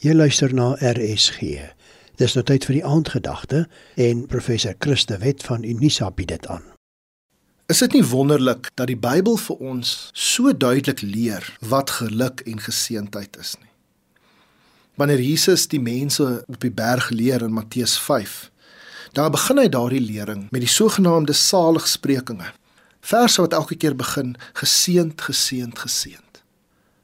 Jy luister na RSG. Dis nou tyd vir die aandgedagte en professor Christe Wet van Unisa bied dit aan. Is dit nie wonderlik dat die Bybel vir ons so duidelik leer wat geluk en geseentheid is nie? Wanneer Jesus die mense op die berg leer in Matteus 5, daar begin hy daardie lering met die sogenaamde saligsprekinge. Verse wat elke keer begin geseend, geseend, geseend.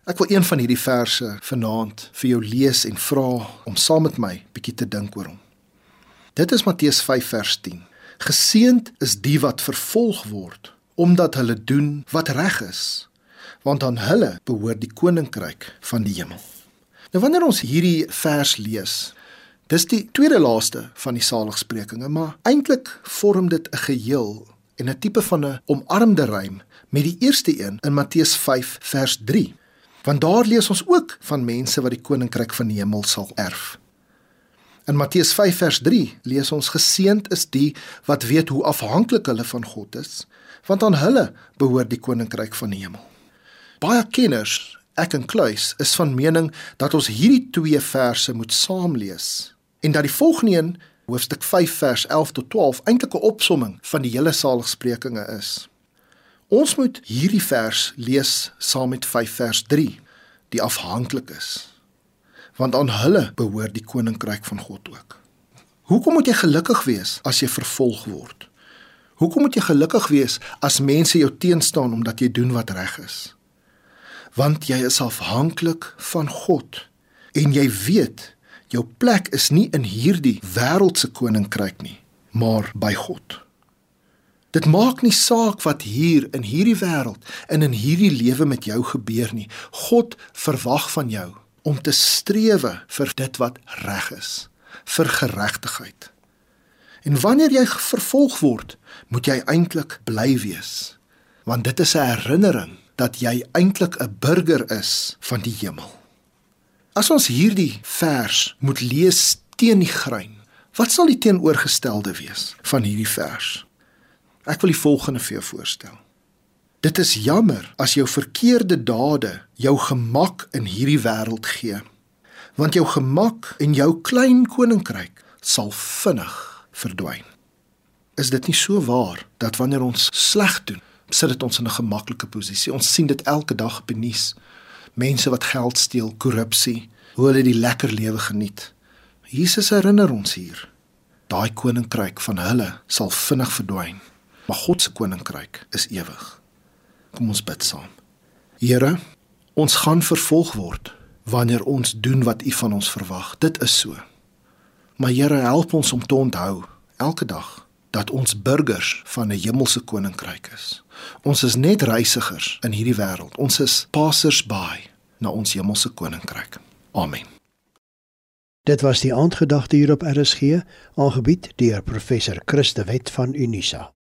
Ek wil een van hierdie verse vanaand vir jou lees en vra om saam met my bietjie te dink oor hom. Dit is Matteus 5 vers 10. Geseend is die wat vervolg word omdat hulle doen wat reg is, want aan hulle behoort die koninkryk van die hemel. Nou wanneer ons hierdie vers lees, dis die tweede laaste van die saligsprekinge, maar eintlik vorm dit 'n geheel en 'n tipe van 'n omarmde rym met die eerste een in Matteus 5 vers 3. Want daar lees ons ook van mense wat die koninkryk van die hemel sal erf. In Matteus 5 vers 3 lees ons geseend is die wat weet hoe afhanklik hulle van God is, want aan hulle behoort die koninkryk van die hemel. Baie kenners, ek en Kluis, is van mening dat ons hierdie twee verse moet saam lees en dat die volgende een, hoofstuk 5 vers 11 tot 12, eintlik 'n opsomming van die hele saligsprekinge is. Ons moet hierdie vers lees saam met 5 vers 3, die afhanklik is. Want aan hulle behoort die koninkryk van God ook. Hoekom moet jy gelukkig wees as jy vervolg word? Hoekom moet jy gelukkig wees as mense jou teenstaan omdat jy doen wat reg is? Want jy is afhanklik van God en jy weet jou plek is nie in hierdie wêreldse koninkryk nie, maar by God. Dit maak nie saak wat hier in hierdie wêreld en in hierdie lewe met jou gebeur nie. God verwag van jou om te strewe vir dit wat reg is, vir geregtigheid. En wanneer jy vervolg word, moet jy eintlik bly wees, want dit is 'n herinnering dat jy eintlik 'n burger is van die hemel. As ons hierdie vers moet lees teen die grein, wat sal die teenoorgestelde wees van hierdie vers? Ek wil die volgende vir jou voorstel. Dit is jammer as jou verkeerde dade jou gemak in hierdie wêreld gee. Want jou gemak en jou klein koninkryk sal vinnig verdwyn. Is dit nie so waar dat wanneer ons sleg doen, sit dit ons in 'n gemaklike posisie? Ons sien dit elke dag op die nuus. Mense wat geld steel, korrupsie, hoe hulle die lekker lewe geniet. Jesus herinner ons hier. Daai koninkryk van hulle sal vinnig verdwyn maar God se koninkryk is ewig. Kom ons bid saam. Here, ons gaan vervolg word wanneer ons doen wat U van ons verwag. Dit is so. Maar Here, help ons om te onthou elke dag dat ons burgers van 'n hemelse koninkryk is. Ons is net reisigers in hierdie wêreld. Ons is passers-by na ons hemelse koninkryk. Amen. Dit was die aandgedagte hier op RSG, aangebied deur professor Christe Wet van Unisa.